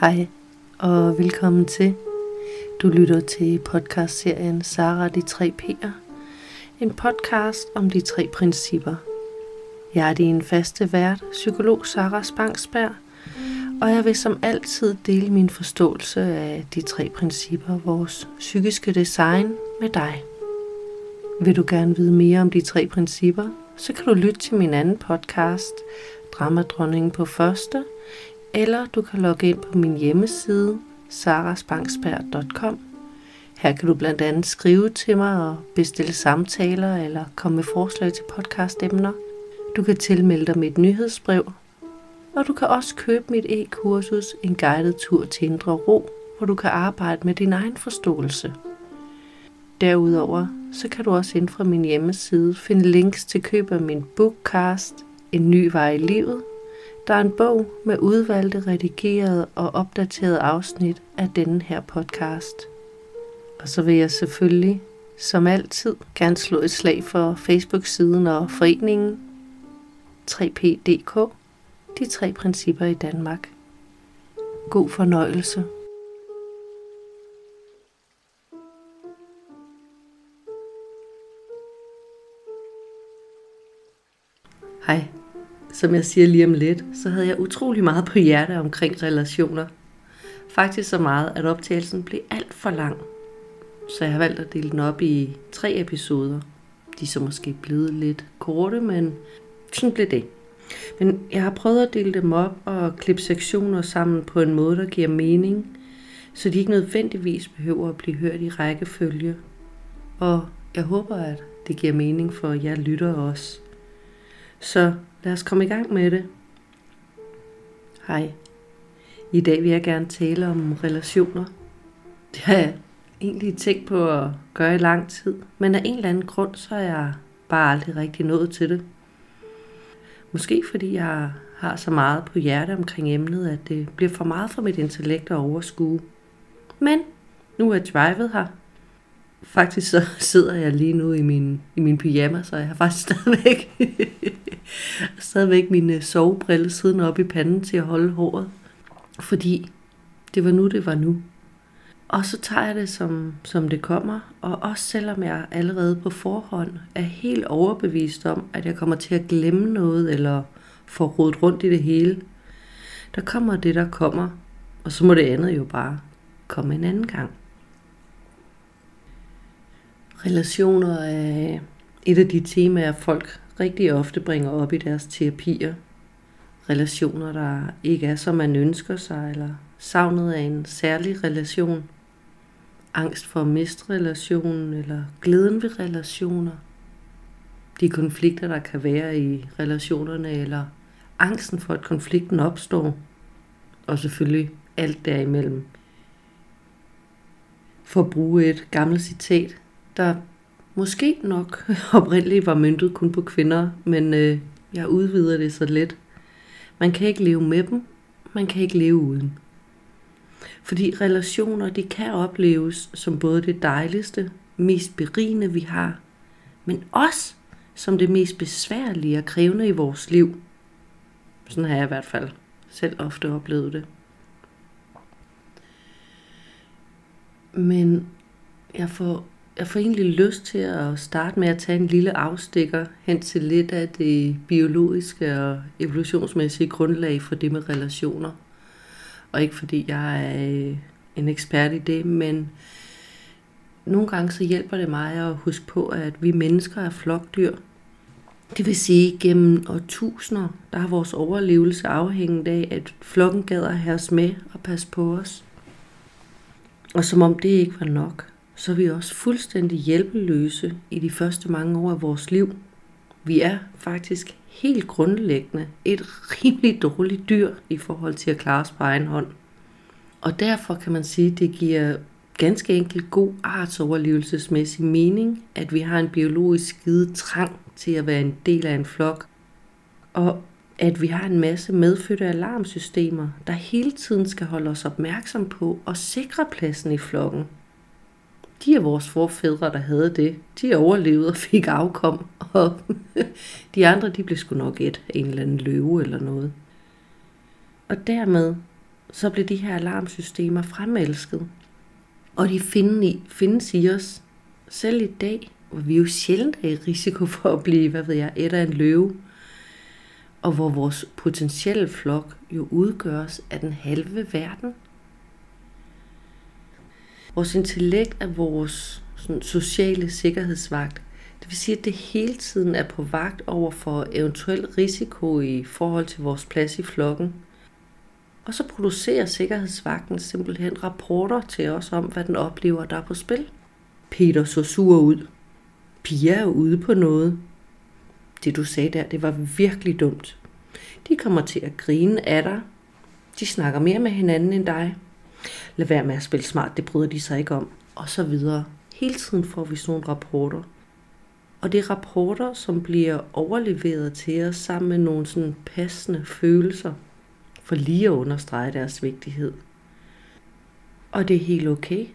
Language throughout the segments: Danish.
Hej og velkommen til. Du lytter til podcastserien Sara de tre P'er. En podcast om de tre principper. Jeg er din faste vært, psykolog Sara Spangsberg, og jeg vil som altid dele min forståelse af de tre principper, vores psykiske design, med dig. Vil du gerne vide mere om de tre principper, så kan du lytte til min anden podcast, Dramadronningen på første, eller du kan logge ind på min hjemmeside, sarasbangsberg.com. Her kan du blandt andet skrive til mig og bestille samtaler eller komme med forslag til podcastemner. Du kan tilmelde dig mit nyhedsbrev, og du kan også købe mit e-kursus En guided tur til indre ro, hvor du kan arbejde med din egen forståelse. Derudover så kan du også ind fra min hjemmeside finde links til køb af min bookcast En ny vej i livet, der er en bog med udvalgte, redigerede og opdaterede afsnit af denne her podcast. Og så vil jeg selvfølgelig, som altid, gerne slå et slag for Facebook-siden og foreningen 3PDK, de tre principper i Danmark. God fornøjelse. Hej. Som jeg siger lige om lidt, så havde jeg utrolig meget på hjerte omkring relationer. Faktisk så meget, at optagelsen blev alt for lang. Så jeg har valgt at dele den op i tre episoder. De er så måske blevet lidt korte, men sådan blev det. Men jeg har prøvet at dele dem op og klippe sektioner sammen på en måde, der giver mening, så de ikke nødvendigvis behøver at blive hørt i rækkefølge. Og jeg håber, at det giver mening for jer lytter også. Så lad os komme i gang med det. Hej. I dag vil jeg gerne tale om relationer. Det har jeg egentlig tænkt på at gøre i lang tid, men af en eller anden grund, så er jeg bare aldrig rigtig nået til det. Måske fordi jeg har så meget på hjerte omkring emnet, at det bliver for meget for mit intellekt at overskue. Men nu er drivet her, Faktisk så sidder jeg lige nu i min, i min pyjama, så jeg har faktisk stadigvæk, stadigvæk mine øh, sovebrille siden op i panden til at holde håret. Fordi det var nu, det var nu. Og så tager jeg det, som, som det kommer. Og også selvom jeg allerede på forhånd er helt overbevist om, at jeg kommer til at glemme noget, eller få rodet rundt i det hele, der kommer det, der kommer. Og så må det andet jo bare komme en anden gang. Relationer er et af de temaer, folk rigtig ofte bringer op i deres terapier. Relationer, der ikke er, som man ønsker sig, eller savnet af en særlig relation. Angst for at miste relationen, eller glæden ved relationer. De konflikter, der kan være i relationerne, eller angsten for, at konflikten opstår. Og selvfølgelig alt derimellem. For at bruge et gammelt citat, der måske nok oprindeligt var myndet kun på kvinder, men øh, jeg udvider det så let. Man kan ikke leve med dem, man kan ikke leve uden. Fordi relationer, de kan opleves som både det dejligste, mest berigende vi har, men også som det mest besværlige og krævende i vores liv. Sådan har jeg i hvert fald selv ofte oplevet det. Men jeg får jeg får egentlig lyst til at starte med at tage en lille afstikker hen til lidt af det biologiske og evolutionsmæssige grundlag for det med relationer. Og ikke fordi jeg er øh, en ekspert i det, men nogle gange så hjælper det mig at huske på, at vi mennesker er flokdyr. Det vil sige, at gennem årtusinder, der har vores overlevelse afhængt af, at flokken gad at have os med og passe på os. Og som om det ikke var nok, så er vi også fuldstændig hjælpeløse i de første mange år af vores liv. Vi er faktisk helt grundlæggende et rimelig dårligt dyr i forhold til at klare os på egen hånd. Og derfor kan man sige, at det giver ganske enkelt god artsoverlevelsesmæssig mening, at vi har en biologisk skide trang til at være en del af en flok. Og at vi har en masse medfødte alarmsystemer, der hele tiden skal holde os opmærksom på og sikre pladsen i flokken – de er vores forfædre, der havde det. De overlevede og fik afkom, og de andre, de blev sgu nok et af en eller anden løve eller noget. Og dermed, så blev de her alarmsystemer fremelsket. Og de findes i os selv i dag, hvor vi jo sjældent er i risiko for at blive, hvad ved jeg, et af en løve. Og hvor vores potentielle flok jo udgøres af den halve verden. Vores intellekt er vores sådan, sociale sikkerhedsvagt. Det vil sige, at det hele tiden er på vagt over for eventuel risiko i forhold til vores plads i flokken. Og så producerer sikkerhedsvagten simpelthen rapporter til os om, hvad den oplever, der er på spil. Peter så sur ud. Pia er ude på noget. Det du sagde der, det var virkelig dumt. De kommer til at grine af dig. De snakker mere med hinanden end dig. Lad være med at spille smart, det bryder de sig ikke om. Og så videre. Hele tiden får vi sådan nogle rapporter. Og det er rapporter, som bliver overleveret til os sammen med nogle sådan passende følelser, for lige at understrege deres vigtighed. Og det er helt okay.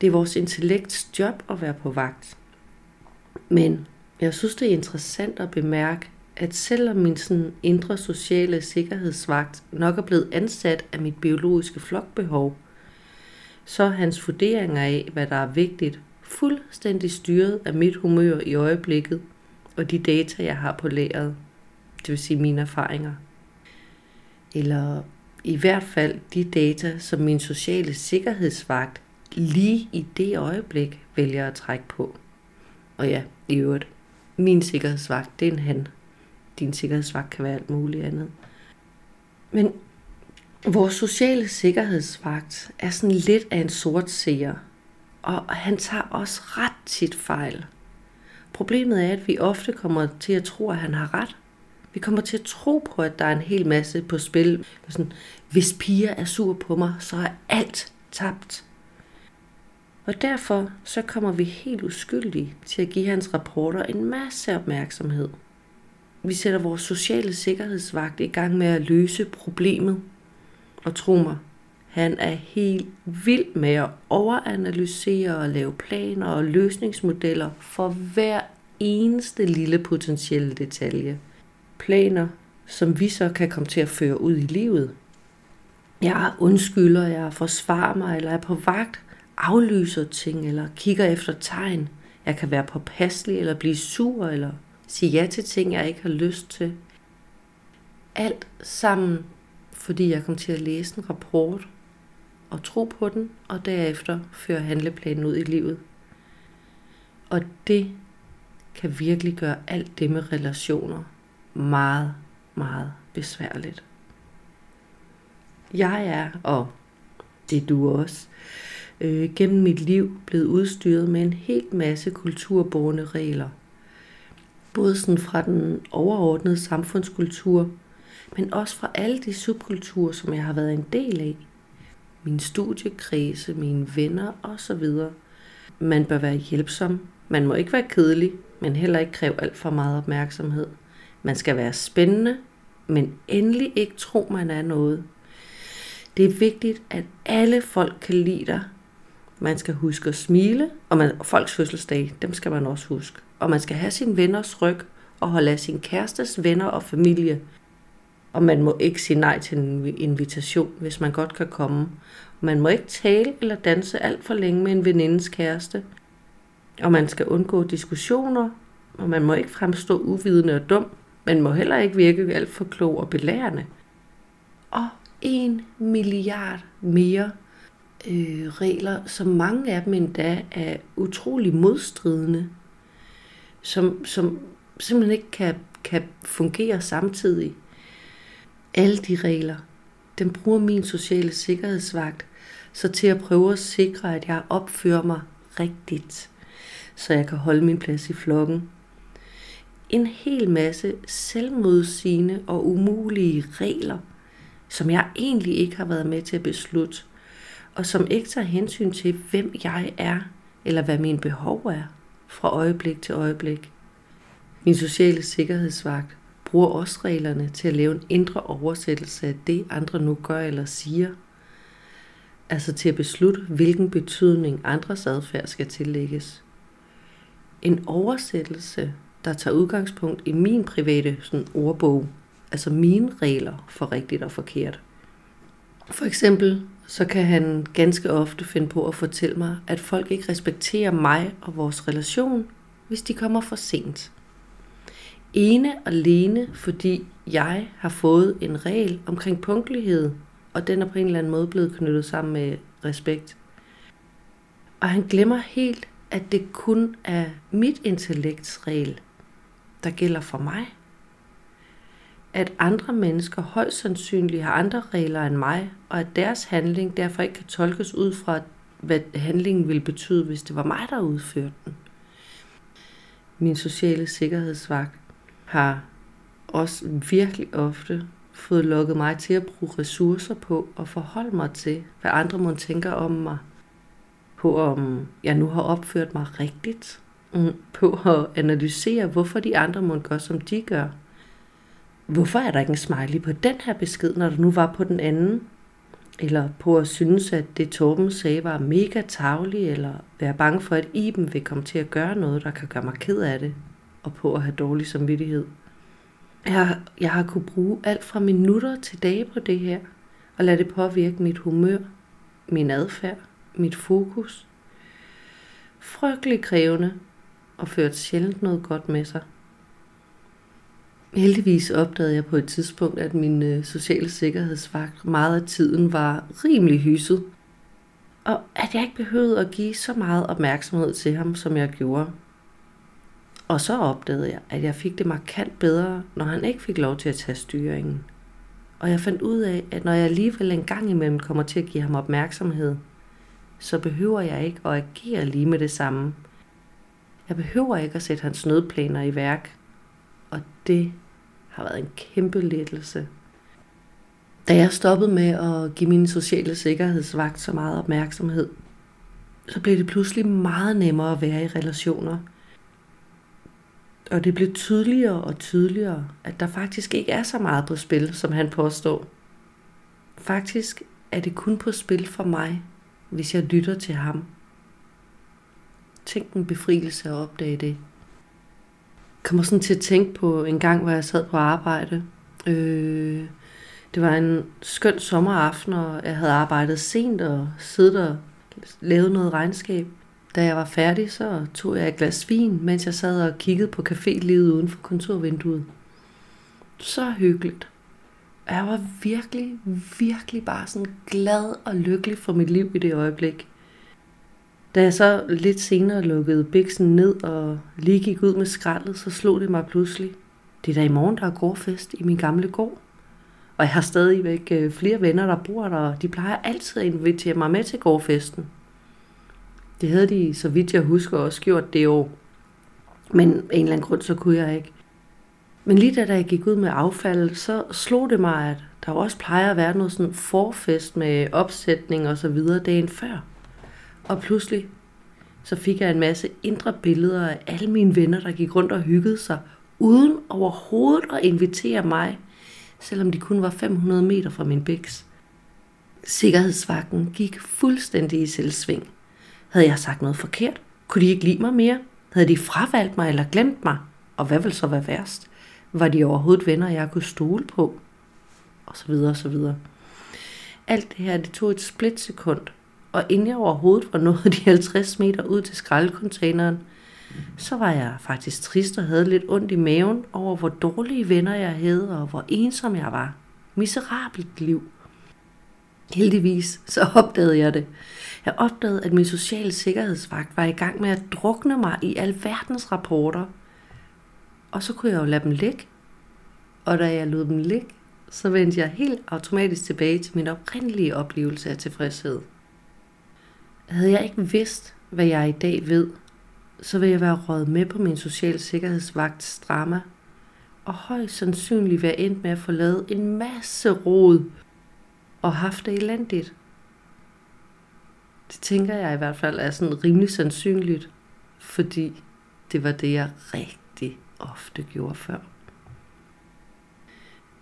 Det er vores intellekts job at være på vagt. Men jeg synes, det er interessant at bemærke, at selvom min sådan indre sociale sikkerhedsvagt nok er blevet ansat af mit biologiske flokbehov, så er hans vurderinger af, hvad der er vigtigt, fuldstændig styret af mit humør i øjeblikket og de data, jeg har på lageret, det vil sige mine erfaringer. Eller i hvert fald de data, som min sociale sikkerhedsvagt lige i det øjeblik vælger at trække på. Og ja, i øvrigt, min sikkerhedsvagt, det er en han. Din sikkerhedsvagt kan være alt muligt andet. Men vores sociale sikkerhedsvagt er sådan lidt af en sort seer, og han tager også ret tit fejl. Problemet er, at vi ofte kommer til at tro, at han har ret. Vi kommer til at tro på, at der er en hel masse på spil. Sådan, hvis piger er sur på mig, så er alt tabt. Og derfor så kommer vi helt uskyldige til at give hans rapporter en masse opmærksomhed. Vi sætter vores sociale sikkerhedsvagt i gang med at løse problemet. Og tro mig, han er helt vild med at overanalysere og lave planer og løsningsmodeller for hver eneste lille potentielle detalje. Planer, som vi så kan komme til at føre ud i livet. Jeg undskylder, jeg forsvarer mig, eller er på vagt, aflyser ting, eller kigger efter tegn. Jeg kan være påpasselig, eller blive sur, eller sige ja til ting, jeg ikke har lyst til. Alt sammen, fordi jeg kom til at læse en rapport og tro på den, og derefter føre handleplanen ud i livet. Og det kan virkelig gøre alt det med relationer meget, meget besværligt. Jeg er, og det er du også, øh, gennem mit liv blevet udstyret med en helt masse kulturborne regler. Både sådan fra den overordnede samfundskultur, men også fra alle de subkulturer, som jeg har været en del af min studiekredse, mine venner osv. Man bør være hjælpsom. Man må ikke være kedelig, men heller ikke kræve alt for meget opmærksomhed. Man skal være spændende, men endelig ikke tro, man er noget. Det er vigtigt, at alle folk kan lide dig. Man skal huske at smile, og man, folks fødselsdag, dem skal man også huske. Og man skal have sin venners ryg, og holde af sin kærestes venner og familie og man må ikke sige nej til en invitation, hvis man godt kan komme. Man må ikke tale eller danse alt for længe med en venindes kæreste. Og man skal undgå diskussioner, og man må ikke fremstå uvidende og dum. Man må heller ikke virke alt for klog og belærende. Og en milliard mere øh, regler, som mange af dem endda er utrolig modstridende, som, som simpelthen ikke kan, kan fungere samtidig alle de regler, den bruger min sociale sikkerhedsvagt så til at prøve at sikre, at jeg opfører mig rigtigt, så jeg kan holde min plads i flokken. En hel masse selvmodsigende og umulige regler, som jeg egentlig ikke har været med til at beslutte, og som ikke tager hensyn til, hvem jeg er, eller hvad mine behov er, fra øjeblik til øjeblik. Min sociale sikkerhedsvagt bruger også reglerne til at lave en indre oversættelse af det, andre nu gør eller siger. Altså til at beslutte, hvilken betydning andres adfærd skal tillægges. En oversættelse, der tager udgangspunkt i min private sådan, ordbog, altså mine regler for rigtigt og forkert. For eksempel så kan han ganske ofte finde på at fortælle mig, at folk ikke respekterer mig og vores relation, hvis de kommer for sent. Ene og alene, fordi jeg har fået en regel omkring punktlighed, og den er på en eller anden måde blevet knyttet sammen med respekt. Og han glemmer helt, at det kun er mit intellektsregel, der gælder for mig. At andre mennesker højst sandsynligt har andre regler end mig, og at deres handling derfor ikke kan tolkes ud fra, hvad handlingen ville betyde, hvis det var mig, der udførte den. Min sociale sikkerhedsvagt har også virkelig ofte fået lukket mig til at bruge ressourcer på at forholde mig til, hvad andre må tænker om mig. På om jeg nu har opført mig rigtigt. Mm, på at analysere, hvorfor de andre må gøre, som de gør. Hvorfor er der ikke en smiley på den her besked, når der nu var på den anden? Eller på at synes, at det Torben sagde var mega tavlig, eller være bange for, at Iben vil komme til at gøre noget, der kan gøre mig ked af det, og på at have dårlig samvittighed. Jeg, jeg har kunne bruge alt fra minutter til dage på det her, og lade det påvirke mit humør, min adfærd, mit fokus. Frygtelig krævende og ført sjældent noget godt med sig. Heldigvis opdagede jeg på et tidspunkt, at min øh, sociale sikkerhedsvagt meget af tiden var rimelig hyset, og at jeg ikke behøvede at give så meget opmærksomhed til ham, som jeg gjorde. Og så opdagede jeg, at jeg fik det markant bedre, når han ikke fik lov til at tage styringen. Og jeg fandt ud af, at når jeg alligevel en gang imellem kommer til at give ham opmærksomhed, så behøver jeg ikke at agere lige med det samme. Jeg behøver ikke at sætte hans nødplaner i værk. Og det har været en kæmpe lettelse. Da jeg stoppede med at give min sociale sikkerhedsvagt så meget opmærksomhed, så blev det pludselig meget nemmere at være i relationer – og det blev tydeligere og tydeligere, at der faktisk ikke er så meget på spil, som han påstår. Faktisk er det kun på spil for mig, hvis jeg lytter til ham. Tænk en befrielse at opdage det. Jeg kommer sådan til at tænke på en gang, hvor jeg sad på arbejde. Øh, det var en skøn sommeraften, og jeg havde arbejdet sent og siddet og lavet noget regnskab. Da jeg var færdig, så tog jeg et glas vin, mens jeg sad og kiggede på cafélivet uden for kontorvinduet. Så hyggeligt. Jeg var virkelig, virkelig bare sådan glad og lykkelig for mit liv i det øjeblik. Da jeg så lidt senere lukkede biksen ned og lige gik ud med skraldet, så slog det mig pludselig. Det er da i morgen, der er gårdfest i min gamle gård. Og jeg har stadigvæk øh, flere venner, der bor der, og de plejer altid at invitere mig med til gårdfesten. Det havde de, så vidt jeg husker, også gjort det år. Men af en eller anden grund, så kunne jeg ikke. Men lige da jeg gik ud med affald, så slog det mig, at der også plejer at være noget sådan forfest med opsætning og så videre dagen før. Og pludselig, så fik jeg en masse indre billeder af alle mine venner, der gik rundt og hyggede sig, uden overhovedet at invitere mig, selvom de kun var 500 meter fra min bæks. Sikkerhedsvagten gik fuldstændig i selvsving. Havde jeg sagt noget forkert? Kunne de ikke lide mig mere? Havde de fravalgt mig eller glemt mig? Og hvad ville så være værst? Var de overhovedet venner, jeg kunne stole på? Og så videre, og så videre. Alt det her, det tog et splitsekund. Og inden jeg overhovedet var nået de 50 meter ud til skraldekontaineren, så var jeg faktisk trist og havde lidt ondt i maven over, hvor dårlige venner jeg havde, og hvor ensom jeg var. Miserabelt liv. Heldigvis så opdagede jeg det. Jeg opdagede, at min sociale sikkerhedsvagt var i gang med at drukne mig i alverdens rapporter. Og så kunne jeg jo lade dem ligge. Og da jeg lod dem ligge, så vendte jeg helt automatisk tilbage til min oprindelige oplevelse af tilfredshed. Havde jeg ikke vidst, hvad jeg i dag ved, så ville jeg være rådet med på min social sikkerhedsvagt drama, og højst sandsynligt være endt med at få lavet en masse rod og haft det elendigt. Det tænker jeg i hvert fald er sådan rimelig sandsynligt, fordi det var det, jeg rigtig ofte gjorde før.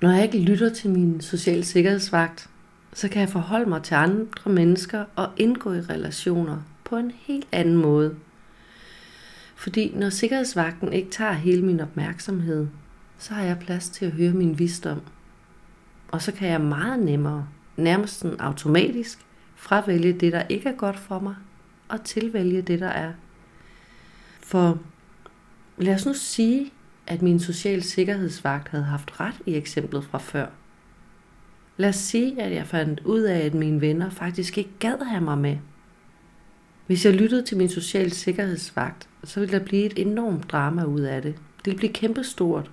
Når jeg ikke lytter til min social sikkerhedsvagt, så kan jeg forholde mig til andre mennesker og indgå i relationer på en helt anden måde. Fordi når sikkerhedsvagten ikke tager hele min opmærksomhed, så har jeg plads til at høre min visdom. Og så kan jeg meget nemmere nærmest sådan automatisk fravælge det, der ikke er godt for mig, og tilvælge det, der er. For lad os nu sige, at min social sikkerhedsvagt havde haft ret i eksemplet fra før. Lad os sige, at jeg fandt ud af, at mine venner faktisk ikke gad have mig med. Hvis jeg lyttede til min social sikkerhedsvagt, så ville der blive et enormt drama ud af det. Det ville blive kæmpestort.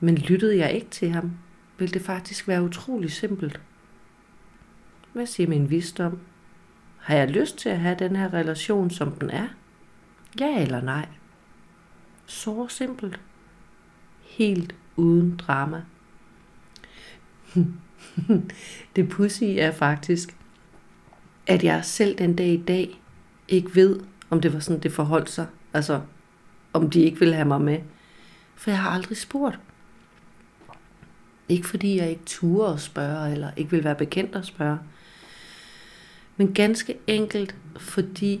Men lyttede jeg ikke til ham, ville det faktisk være utrolig simpelt. Hvad siger min visdom? Har jeg lyst til at have den her relation, som den er? Ja eller nej? Så simpelt. Helt uden drama. det pussy er faktisk, at jeg selv den dag i dag ikke ved, om det var sådan, det forholdt sig. Altså, om de ikke ville have mig med. For jeg har aldrig spurgt. Ikke fordi jeg ikke turde at spørge, eller ikke vil være bekendt at spørge. Men ganske enkelt, fordi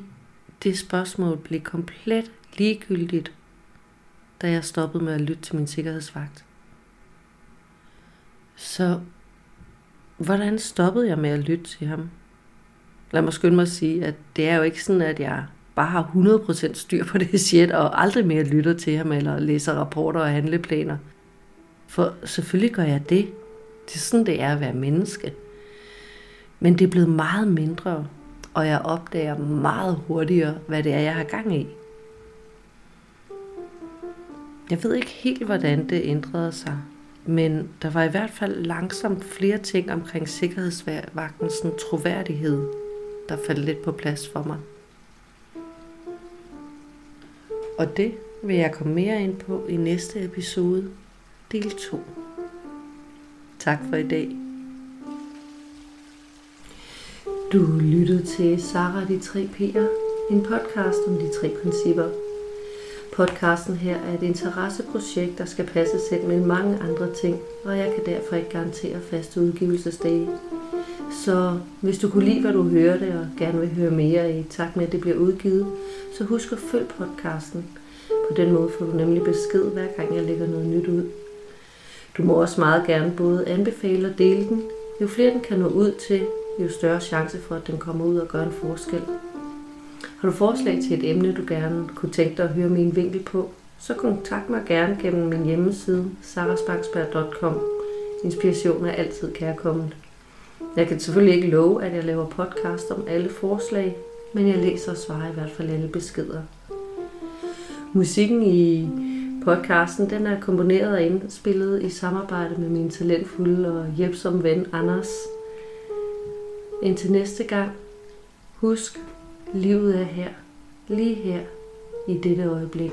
det spørgsmål blev komplet ligegyldigt, da jeg stoppede med at lytte til min sikkerhedsvagt. Så hvordan stoppede jeg med at lytte til ham? Lad mig skynde mig at sige, at det er jo ikke sådan, at jeg bare har 100% styr på det shit, og aldrig mere lytter til ham, eller læser rapporter og handleplaner. For selvfølgelig gør jeg det. Det er sådan, det er at være menneske. Men det er blevet meget mindre, og jeg opdager meget hurtigere, hvad det er, jeg har gang i. Jeg ved ikke helt, hvordan det ændrede sig, men der var i hvert fald langsomt flere ting omkring sikkerhedsvagtens troværdighed, der faldt lidt på plads for mig. Og det vil jeg komme mere ind på i næste episode, del 2. Tak for i dag. Du lyttede til Sara de tre P'er, en podcast om de tre principper. Podcasten her er et interesseprojekt, der skal passe selv med mange andre ting, og jeg kan derfor ikke garantere faste udgivelsesdage. Så hvis du kunne lide, hvad du hørte, og gerne vil høre mere i takt med, at det bliver udgivet, så husk at følge podcasten. På den måde får du nemlig besked, hver gang jeg lægger noget nyt ud. Du må også meget gerne både anbefale og dele den. Jo flere den kan nå ud til, jo større chance for, at den kommer ud og gør en forskel. Har du forslag til et emne, du gerne kunne tænke dig at høre min vinkel på, så kontakt mig gerne gennem min hjemmeside sarasbangsberg.com. Inspiration er altid kærkommet. Jeg kan selvfølgelig ikke love, at jeg laver podcast om alle forslag, men jeg læser og svarer i hvert fald alle beskeder. Musikken i podcasten den er komponeret og indspillet i samarbejde med min talentfulde og hjælpsomme ven Anders. Indtil næste gang, husk, livet er her, lige her, i dette øjeblik.